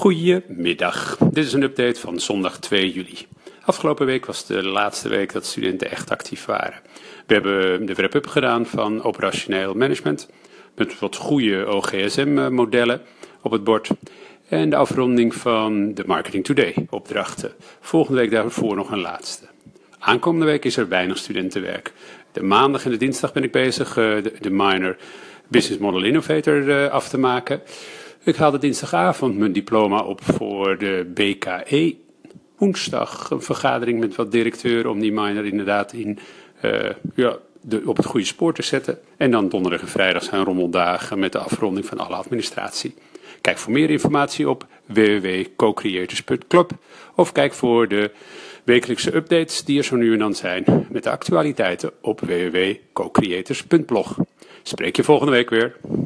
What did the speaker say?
Goedemiddag. Dit is een update van zondag 2 juli. Afgelopen week was de laatste week dat studenten echt actief waren. We hebben de wrap-up gedaan van operationeel management met wat goede OGSM-modellen op het bord en de afronding van de Marketing Today opdrachten. Volgende week daarvoor nog een laatste. Aankomende week is er weinig studentenwerk. De maandag en de dinsdag ben ik bezig uh, de, minor Business Model Innovator uh, af te maken. Ik haalde dinsdagavond mijn diploma op voor de BKE. Woensdag een vergadering met wat directeuren om die minor inderdaad in, uh, ja, de, op het goede spoor te zetten. En dan donderdag en vrijdag zijn rommeldagen met de afronding van alle administratie. Kijk voor meer informatie op www.cocreators.club of kijk voor de wekelijkse updates die er zo nu en dan zijn met de actualiteiten op www.cocreators.blog. Spreek je volgende week weer.